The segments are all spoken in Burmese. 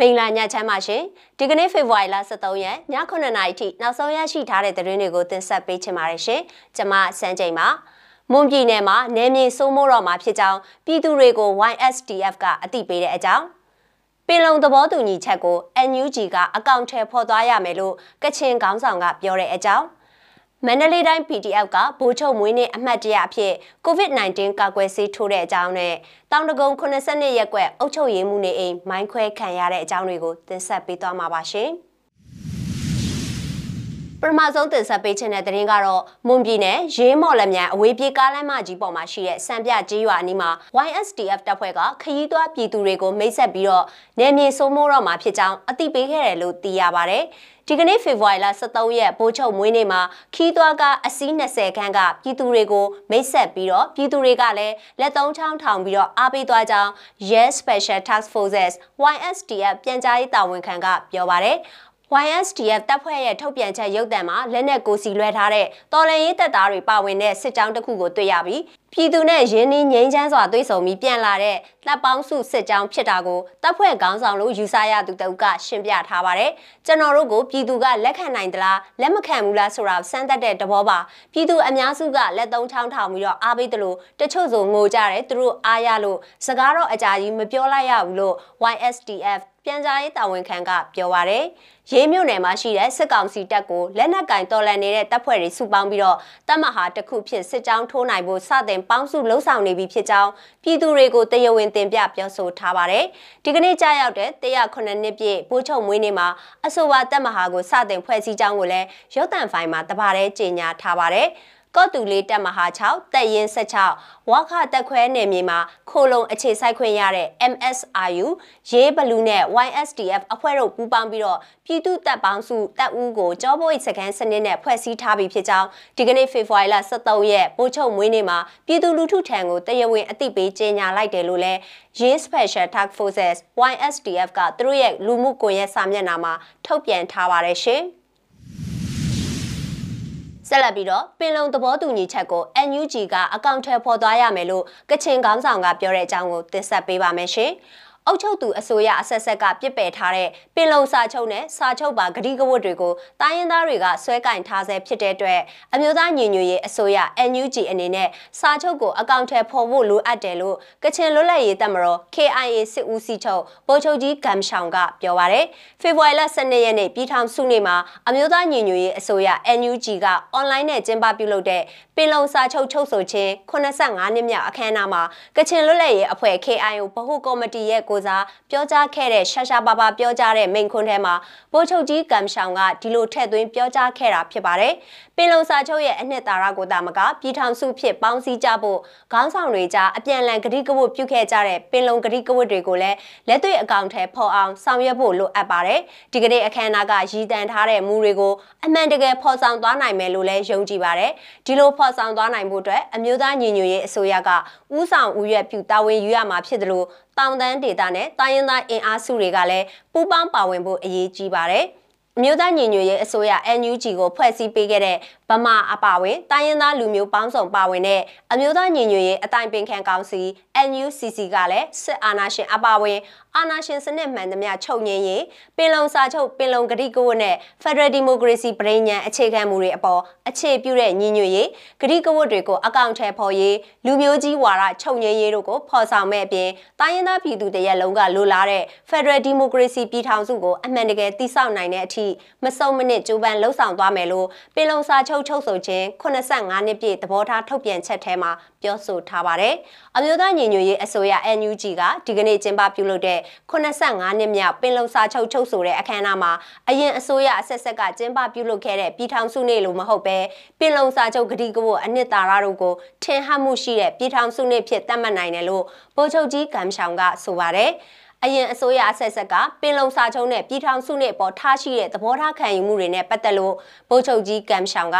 မိန်လာညချမ်းပါရှင်ဒီကနေ့ဖေဖော်ဝါရီလ23ရက်ည9:00နာရီထိနောက်ဆုံးရရှိထားတဲ့သတင်းတွေကိုတင်ဆက်ပေးချင်ပါတယ်ရှင်ကျွန်မစန်းချိန်ပါမွန်ပြည်နယ်မှာနယ်မြေစိုးမိုးတော့မှာဖြစ်ကြောင်းပြည်သူတွေကို YSDF ကအသိပေးတဲ့အကြောင်းပင်လုံသဘောတူညီချက်ကို NUG ကအကောင့်ထဲဖော်သွားရမယ်လို့ကချင်ခေါင်းဆောင်ကပြောတဲ့အကြောင်း မန္တလေးတိုင်း PDF ကဗိုလ်ချုပ်မွေးနေ့အမှတ်တရအဖြစ် COVID-19 ကာကွယ်ဆေးထိုးတဲ့အကြောင်းနဲ့တောင်တကုံ82ရက်ကွက်အုပ်ချုပ်ရေးမှုနေအိမ်မိုင်းခွဲခံရတဲ့အကြောင်းတွေကိုတင်ဆက်ပေးသွားမှာပါရှင်။ပထမဆုံးတင်ဆက်ပေးခြင်းတဲ့သတင်းကတော့မွန်ပြည်နယ်ရေးမော်လမြိုင်အဝေးပြေးကားလမ်းမကြီးပေါ်မှာရှိတဲ့စံပြကျေးရွာအနီးမှာ YSDF တပ်ဖွဲ့ကခရီးသွားပြည်သူတွေကိုမိတ်ဆက်ပြီးတော့နယ်မြေစိုးမိုးတော့မှာဖြစ်ကြောင်းအသိပေးခဲ့တယ်လို့သိရပါဗျ။ ဒီကနေ့ဖေဖော်ဝါရီလ23ရက်ပိုးချုပ်မွေးနေ့မှာခီးသွားကအစီး20ခန်းကပြည်သူတွေကိုမိတ်ဆက်ပြီးတော့ပြည်သူတွေကလည်းလက်သုံးချောင်းထောင်ပြီးတော့အားပေးသွားကြောင်း Yes Special Task Forces YSDF ပြန်ကြားရေးတာဝန်ခံကပြောပါတယ်။ YSDF တပ်ဖွဲ့ရဲ့ထုတ်ပြန်ချက်ရုပ်သံမှာလက်နက်ကိုစီလွှဲထားတဲ့တော်လန်ရေးတပ်သားတွေပါဝင်တဲ့စစ်ကြောင်းတစ်ခုကိုတွေ့ရပြီးပြည်သူနဲ့ရင်းနှီးငြိမ်းချမ်းစွာတွေ့ဆုံပြီးပြန်လာတဲ့တပ်ပေါင်းစုစစ်ကြောင်းဖြစ်တာကိုတပ်ဖွဲ့ခေါင်းဆောင်လို့ယူဆရသူတအုပ်ကရှင်းပြထားပါတယ်။ကျွန်တော်တို့ကိုပြည်သူကလက်ခံနိုင်သလားလက်မခံဘူးလားဆိုတာစမ်းသပ်တဲ့သဘောပါ။ပြည်သူအများစုကလက်သုံးချောင်းထောင်ပြီးတော့အားပေးတယ်လို့တချို့ဆိုငိုကြတယ်သူတို့အားရလို့စကားတော့အကြာကြီးမပြောလိုက်ရဘူးလို့ YSDF ပြန်ကြားရေးတာဝန်ခံကပြောပါရယ်ရေးမြို့နယ်မှာရှိတဲ့စစ်ကောင်စီတပ်ကိုလက်နက်ကင်တော်လှန်နေတဲ့တပ်ဖွဲ့တွေစုပေါင်းပြီးတော့တပ်မဟာတစ်ခုဖြစ်စစ်ကြောင်းထိုးနိုင်ဖို့စတင်ပေါင်းစုလှုံ့ဆော်နေပြီဖြစ်ကြောင်းပြည်သူတွေကိုတရဝင်တင်ပြပြောဆိုထားပါတယ်။ဒီကနေ့ကြာရောက်တဲ့109နှစ်ပြည့်ပိုးချုပ်မွေးနေ့မှာအဆိုပါတပ်မဟာကိုစတင်ဖွဲ့စည်းကြောင်းကိုလည်းရုတ်တံဖိုင်မှာတပါးတဲ့ကြေညာထားပါတယ်။ ကော့တူလေးတက်မဟာ6တက်ရင်16ဝါခတက်ခွဲနယ်မြေမှာခိုလုံအခြေစိုက်ခွင့်ရတဲ့ MSRU ရေးဘလူးနဲ့ YSDF အဖွဲ့တို့ပူးပေါင်းပြီးတော့ပြည်သူတပ်ပေါင်းစုတပ်ဦးကိုကြောပိုးစကန်စနစ်နဲ့ဖွဲ့စည်းထားပြီးဖြစ်ကြောင်းဒီကနေ့ဖေဖော်ဝါရီလ23ရက်ပို့ချုပ်မွေးနေ့မှာပြည်သူလူထုထံကိုတရားဝင်အသိပေးကြေညာလိုက်တယ်လို့လည်းရေး Special Task Forces YSDF ကသူတို့ရဲ့လူမှုကွန်ရက်စာမျက်နှာမှာထုတ်ပြန်ထားပါတယ်ရှင်။ ဆက်လက်ပြီးတော့ပင်လုံသဘောတူညီချက်ကို NUG ကအကောင့်ထဲပေါ်သွားရမယ်လို့ကချင်ခေါင်းဆောင်ကပြောတဲ့အကြောင်းကိုတင်ဆက်ပေးပါမယ်ရှင်။ အုပ်ချုပ်သူအစိုးရအဆက်ဆက်ကပြစ်ပယ်ထားတဲ့ပင်လုံစာချုပ်နဲ့စာချုပ်ပါဂတိကဝတ်တွေကိုတိုင်းရင်းသားတွေကဆွဲကင်ထားဆဲဖြစ်တဲ့အတွက်အမျိုးသားညီညွတ်ရေးအစိုးရ NUG အနေနဲ့စာချုပ်ကိုအကောင့်ထဲပေါ်ဖို့လိုအပ်တယ်လို့ကချင်လွတ်လပ်ရေးတပ်မတော် KIA စစ်ဦးစီးချုပ်ဗိုလ်ချုပ်ကြီးဂမ်ရှောင်ကပြောပါရယ်ဖေဖော်ဝါရီလ12ရက်နေ့ပြည်ထောင်စုနေ့မှာအမျိုးသားညီညွတ်ရေးအစိုးရ NUG ကအွန်လိုင်းနဲ့ကျင်းပပြုလုပ်တဲ့ ပင်လုံစာချုပ်ချုပ်ဆိုခြင်း85နှစ်မြောက်အခမ်းအနားမှာကချင်လွတ်လပ်ရေးအဖွဲ့ KIO ဗဟုကော်မတီရဲ့ကိုစားပြောကြားခဲ့တဲ့ရှာရှာပါပါပြောကြားတဲ့မိန့်ခွန်းထဲမှာဗိုလ်ချုပ်ကြီးကမ်ရှောင်ကဒီလိုထည့်သွင်းပြောကြားခဲ့တာဖြစ်ပါတယ်။ပင်လုံစာချုပ်ရဲ့အနှစ်သာရကိုတာမကပြည်ထောင်စုဖြစ်ပေါင်းစည်းကြဖို့ခေါင်းဆောင်တွေကြားအပြန်အလှန်ကတိကဝတ်ပြုခဲ့ကြတဲ့ပင်လုံကတိကဝတ်တွေကိုလည်းလက်တွေ့အကောင့်ထဲပေါ်အောင်ဆောင်ရွက်ဖို့လိုအပ်ပါတယ်။ဒီကနေ့အခမ်းအနားကရည်တန်ထားတဲ့မူတွေကိုအမှန်တကယ်ဖော်ဆောင်သွားနိုင်မယ်လို့လည်းယုံကြည်ပါတယ်။ဒီလိုဖော်ဆောင်သွားနိုင်ဖို့အတွက်အမျိုးသားညီညွတ်ရေးအစိုးရကဥဆောင်ဥရွက်ပြုတာဝန်ယူရမှာဖြစ်တယ်လို့တောင်တန်းဒေသနဲ့တိုင်းရင်းသားအင်အားစုတွေကလည်းပူးပေါင်းပါဝင်ဖို့အရေးကြီးပါတယ်။အမျိုးသားညီညွတ်ရေးအစိုးရ NUG ကိုဖွဲ့စည်းပေးခဲ့တဲ့ဗမာအပါဝင်တိုင်းရင်းသားလူမျိုးပေါင်းစုံပါဝင်တဲ့အမျိုးသားညီညွတ်ရေးအတိုင်းပင်ခံကောင်စီ NUCC ကလည်းစစ်အာဏာရှင်အပါဝင် အာဏာရှင်စနစ်မှန်သမျှချုပ်ငြိမ်းရေးပင်လုံစာချုပ်ပင်လုံကတိကဝတ်နဲ့ Federal Democracy ပြည်ညံအခြေခံမှုတွေအပေါ်အခြေပြုတဲ့ညီညွတ်ရေးကတိကဝတ်တွေကိုအကောင့်ထဲပေါ်ရေးလူမျိုးကြီးဝါဒချုပ်ငြိမ်းရေးတို့ကိုဖော်ဆောင်မဲ့အပြင်တိုင်းရင်းသားပြည်သူတရက်လုံးကလိုလားတဲ့ Federal Democracy ပြည်ထောင်စုကိုအမှန်တကယ်တည်ဆောက်နိုင်တဲ့အထိမစုံမနစ်ကြိုးပမ်းလှုံ့ဆော်သွားမယ်လို့ပင်လုံစာချုပ်ချုပ်ဆိုခြင်း85နှစ်ပြည့်သဘောထားထုတ်ပြန်ချက်ထဲမှာပြောဆိုထားပါတယ်။အမျိုးသားညီညွတ်ရေးအစိုးရ NUG ကဒီကနေ့ကျင်းပပြုလုပ်တဲ့85နှစ်မြောက်ပင်လုံစာချုပ်ချုပ်ဆိုတဲ့အခမ်းအနားမှာအရင်အစိုးရအဆက်ဆက်ကကျင်းပပြုလုပ်ခဲ့တဲ့ပြည်ထောင်စုနေ့လို့မဟုတ်ပဲပင်လုံစာချုပ်ဂတိကဝတ်အနှစ်သာရတို့ကိုထင်ဟပ်မှုရှိတဲ့ပြည်ထောင်စုနေ့ဖြစ်သတ်မှတ်နိုင်တယ်လို့ဗိုလ်ချုပ်ကြီးကမ်ရှောင်ကဆိုပါတယ်။ အရင်အစိုးရအဆက်ဆက်ကပင်လုံစာချုပ်နဲ့ပြည်ထောင်စုနဲ့ပေါ်ထားရှိတဲ့သဘောထားခံယူမှုတွေနဲ့ပတ်သက်လို့ဗိုလ်ချုပ်ကြီးကမ်ရှောင်က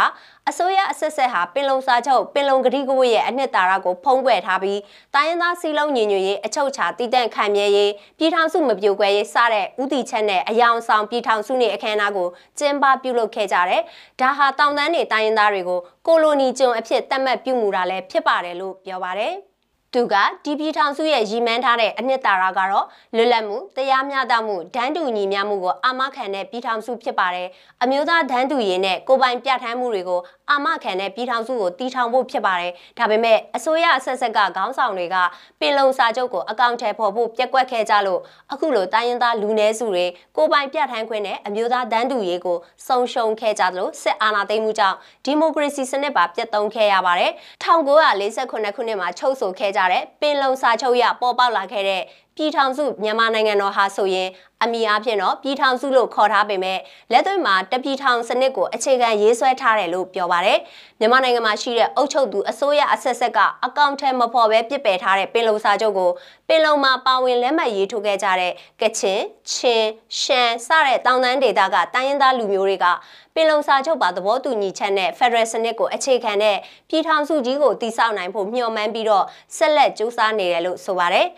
အစိုးရအဆက်ဆက်ဟာပင်လုံစာချုပ်ပင်လုံကတိကဝတ်ရဲ့အနှစ်သာရကိုဖုံးကွယ်ထားပြီးတိုင်းရင်းသားစီလုံးညီညွတ်ရေးအချုပ်ချာတည်တံ့ခံမြဲရေးပြည်ထောင်စုမပြိုကွဲရေးစတဲ့ဥတီချက်နဲ့အယောင်ဆောင်ပြည်ထောင်စုနေအခမ်းအနားကိုကျင်းပပြုလုပ်ခဲ့ကြတယ်။ဒါဟာတောင်တန်းနေတိုင်းရင်းသားတွေကိုကိုလိုနီကျွန်းအဖြစ်သတ်မှတ်ပြုမူတာလည်းဖြစ်ပါတယ်လို့ပြောပါတယ်။ဒ သူကဒီပြည်ထောင်စုရဲ့ရည်မှန်းထားတဲ့အနှစ်သာရကတော့လွတ်လပ်မှုတရားမျှတမှုဒန်းတူညီမျှမှုကိုအာမခံတဲ့ပြည်ထောင်စုဖြစ်ပါတယ်။အမျိုးသားဒန်းတူရေးနဲ့ကိုပိုင်ပြဋ္ဌာန်းမှုတွေကို အာမခံတဲ့ပြည်ထောင်စုကိုတည်ထောင်ဖို့ဖြစ်ပါတယ်။ဒါပေမဲ့အစိုးရအဆက်ဆက်ကခေါင်းဆောင်တွေကပင်လုံစာချုပ်ကိုအကောင့်ထဲပေါ်ဖို့ပြက်ကွက်ခဲ့ကြလို့အခုလိုတိုင်းရင်းသားလူနည်းစုတွေကိုပိုင်ပြဋ္ဌာန်းခွင့်နဲ့အမျိုးသားဒန်းတူရေးကိုဆုံးရှုံးခဲ့ကြသလိုစစ်အာဏာသိမ်းမှုကြောင့်ဒီမိုကရေစီစနစ်ပါပြတ်သုံးခဲ့ရပါတယ်။1948ခုနှစ်မှာချုပ်ဆိုခဲ့ကြတဲ့ပင်လုံစာချုပ်ရပေါ်ပေါက်လာခဲ့တဲ့ ပြည်ထောင်စုမြန်မာနိုင်ငံတော်ဟာဆိုရင်အမိအားဖြင့်တော့ပြည်ထောင်စုလို့ခေါ်ထားပေမဲ့လက်တွေ့မှာတပြည်ထောင်စနစ်ကိုအခြေခံရေးဆွဲထားတယ်လို့ပြောပါရယ်မြန်မာနိုင်ငံမှာရှိတဲ့အုပ်ချုပ်သူအစိုးရအဆက်ဆက်ကအကောင့်ထဲမဖော်ပဲပြစ်ပယ်ထားတဲ့ပင်လုံစာချုပ်ကိုပင်လုံမှာပါဝင်လက်မှတ်ရေးထိုးခဲ့ကြတဲ့ကချင်ချင်းရှမ်းစတဲ့တောင်တန်းဒေသကတိုင်းရင်းသားလူမျိုးတွေကပင်လုံစာချုပ်ပါသဘောတူညီချက်နဲ့ Federal စနစ်ကိုအခြေခံတဲ့ပြည်ထောင်စုကြီးကိုတည်ဆောက်နိုင်ဖို့မျှော်မှန်းပြီးတော့ဆက်လက်ကြိုးစားနေတယ်လို့ဆိုပါတယ်။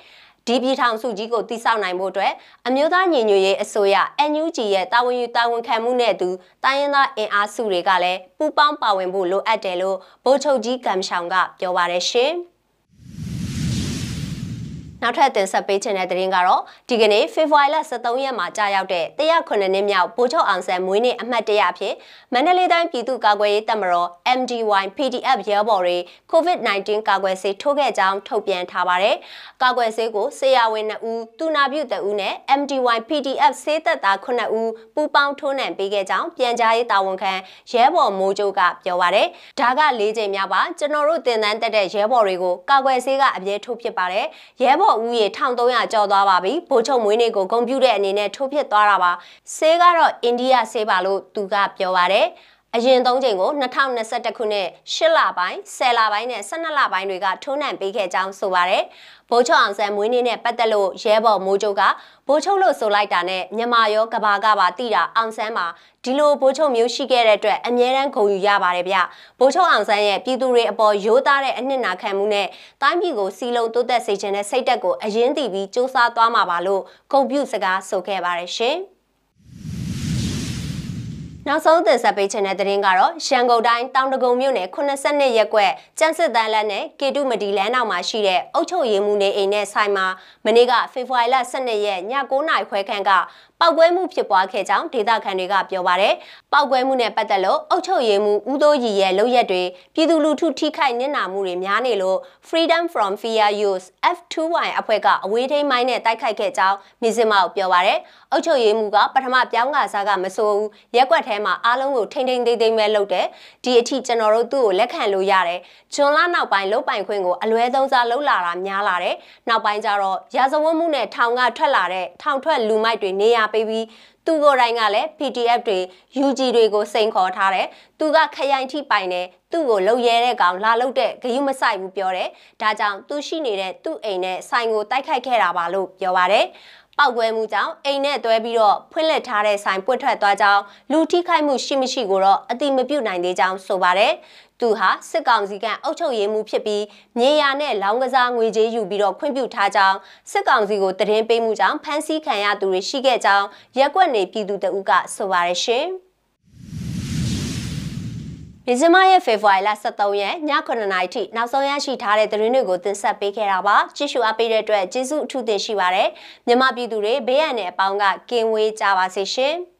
ဒီပြည်ထောင်စုကြီးကိုတည်ဆောက်နိုင်ဖို့အတွက်အမျိုးသားညီညွတ်ရေးအစိုးရ NUG ရဲ့တာဝန်ယူတာဝန်ခံမှုနဲ့အတူတိုင်းရင်းသားအင်အားစုတွေကလည်းပူးပေါင်းပါဝင်ဖို့လိုအပ်တယ်လို့ဗိုလ်ချုပ်ကြီးကမ်ရှောင်ကပြောပါတယ်ရှင်။ နောက်ထပ်တင်ဆက်ပေးချင်တဲ့သတင်းကတော့ဒီကနေ့ဖေဖော်ဝါရီလ23ရက်မှာကြာရောက်တဲ့109နှစ်မြောက်ဗိုလ်ချုပ်အောင်ဆန်းမွေးနေ့အမှတ်တရအဖြစ်မန္တလေးတိုင်းပြည်သူ့ကာကွယ်ရေးတပ်မတော် MDY PDF ရဲဘော်တွေ COVID-19 ကာကွယ်ဆေးထိုးခဲ့ကြောင်းထုတ်ပြန်ထားပါတယ်။ကာကွယ်ဆေးကိုဆေးရဝင်2ဦး၊တူနာပြု2ဦးနဲ့ MDY PDF ဆေးသက်သား9ဦးပူးပေါင်းထိုးနှံပေးခဲ့ကြောင်းပြန်ကြားရေးတာဝန်ခံရဲဘော်မိုးကျိုးကပြောပါတယ်။ဒါက၄ချိန်မြောက်ပါကျွန်တော်တို့တင်တန်းတက်တဲ့ရဲဘော်တွေကိုကာကွယ်ဆေးကအပြည့်ထိုးဖြစ်ပါတယ်။ရဲဘော်ဘော်ဦးရေ1300ကျော်သွားပါပြီဗိုလ်ချုပ်မွေးနေ့ကိုဂုံပြူတဲ့အနေနဲ့ထိုးဖြစ်သွားတာပါဆေးကတော့အိန္ဒိယဆေးပါလို့သူကပြောပါတယ် အရင်သုံးချိန်ကို2021ခုနှစ်8လပိုင်း10လပိုင်းနဲ့12လပိုင်းတွေကထိုးနှံပေးခဲ့ကြောင်းဆိုပါတယ်။ဘိုးချုပ်အောင်ဆန်းမွေးနေ့နဲ့ပတ်သက်လို့ရဲဘော်မိုးချုပ်ကဘိုးချုပ်လို့ဆိုလိုက်တာနဲ့မြန်မာရောကဘာကပါတိတာအောင်ဆန်းမှာဒီလိုဘိုးချုပ်မျိုးရှိခဲ့တဲ့အတွက်အမြဲတမ်းဂုဏ်ယူရပါတယ်ဗျ။ဘိုးချုပ်အောင်ဆန်းရဲ့ပြည်သူတွေအပေါ်ရိုးသားတဲ့အနှစ်နာခံမှုနဲ့တိုင်းပြည်ကိုစီလုံးတိုးတက်စေခြင်းနဲ့စိတ်တက်ကိုအရင်တည်ပြီးစူးစမ်းသွားမှာပါလို့ဂုဏ်ပြုစကားဆိုခဲ့ပါတယ်ရှင်။ နောက်ဆုံးတင်ဆက်ပေးချင်တဲ့သတင်းကတော့ရန်ကုန်တိုင်းတောင်တကုံမြို့နယ်82ရပ်ကွက်ကျန်းစစ်တန်းလက်နဲ့ကေတုမဒီလမ်းနောက်မှာရှိတဲ့အုတ်ချုပ်ရည်မှုနေအိမ်နဲ့ဆိုင်မှာမနေ့ကဖေဖော်ဝါရီလ12ရက်ည9:00နာရီခွဲခန့်ကပောက်ကွဲမှုဖြစ်ပွားခဲ့ကြောင်းဒေသခံတွေကပြောပါရယ်။ပောက်ကွဲမှုနဲ့ပတ်သက်လို့အုပ်ချုပ်ရေးမှူးဦးသိုးရီရဲ့လုပ်ရက်တွေပြည်သူလူထုထိခိုက်နစ်နာမှုတွေများနေလို့ Freedom from Fear Use F2Y အဖွဲ့ကအဝေးထိန်းမိုင်းနဲ့တိုက်ခိုက်ခဲ့ကြောင်းမြစ်စမောက်ပြောပါရယ်။အုပ်ချုပ်ရေးမှူးကပထမပြောင်းကစားကမစိုးဘူး။ရက်ွက်ထဲမှာအားလုံးကိုထိမ့်ထိမ့်သိမ့်သိမ့်ပဲလုပ်တယ်။ဒီအထိကျွန်တော်တို့သူ့ကိုလက်ခံလို့ရတယ်။ဂျွန်လာနောက်ပိုင်းလုတ်ပိုင်ခွင့်ကိုအလွဲသုံးစားလုပ်လာတာများလာတယ်။နောက်ပိုင်းကျတော့ရာဇဝတ်မှုနဲ့ထောင်ကထွက်လာတဲ့ထောင်ထွက်လူမိုက်တွေနေရာပေးပြီးသူကိုယ်တိုင်ကလည်း PDF တွေ UG တွေကိုစိန်ခေါ်ထားတယ်။သူကခရိုင်ထိပိုင်တယ်။သူ့ကိုလှုပ်ရဲတဲ့ကောင်လာလှုပ်တဲ့ဂယုမဆိုင်ဘူးပြောတယ်။ဒါကြောင့်သူရှိနေတဲ့သူ့အိမ်နဲ့ဆိုင်ကိုတိုက်ခိုက်ခဲ့တာပါလို့ပြောပါတယ်။ ပောက်ကွဲမှုကြောင့်အိမ်နဲ့တွဲပြီးတော့ဖွင့်လှစ်ထားတဲ့ဆိုင်ပွတ်ထွက်သွားကြောင်းလူထိခိုက်မှုရှိမရှိကိုတော့အတိမပြုတ်နိုင်သေးကြောင်းဆိုပါတယ်သူဟာစစ်ကောင်စီကအုပ်ချုပ်ရေးမှူးဖြစ်ပြီးမြေယာနဲ့လောင်းကစားငွေကြေးယူပြီးတော့ခွင့်ပြုထားကြောင်းစစ်ကောင်စီကိုတရင်ပေးမှုကြောင့်ဖမ်းဆီးခံရသူတွေရှိခဲ့ကြောင်းရက်ွက်နေပြည်သူတအုပ်ကဆိုပါရရှင်။ ဒီဇင်ဘာရဲ့ဖေဖော်ဝါရီလ23ရက်ည9:00နာရီထိနောက်ဆုံးရရှိထားတဲ့သတင်းတွေကိုတင်ဆက်ပေးခဲ့တာပါကြည့်ရှုအားပေးတဲ့အတွက်ကျေးဇူးအထူးတင်ရှိပါတယ်မြန်မာပြည်သူတွေဘေးရန်နဲ့အပေါင်းကကင်းဝေးကြပါစေရှင်။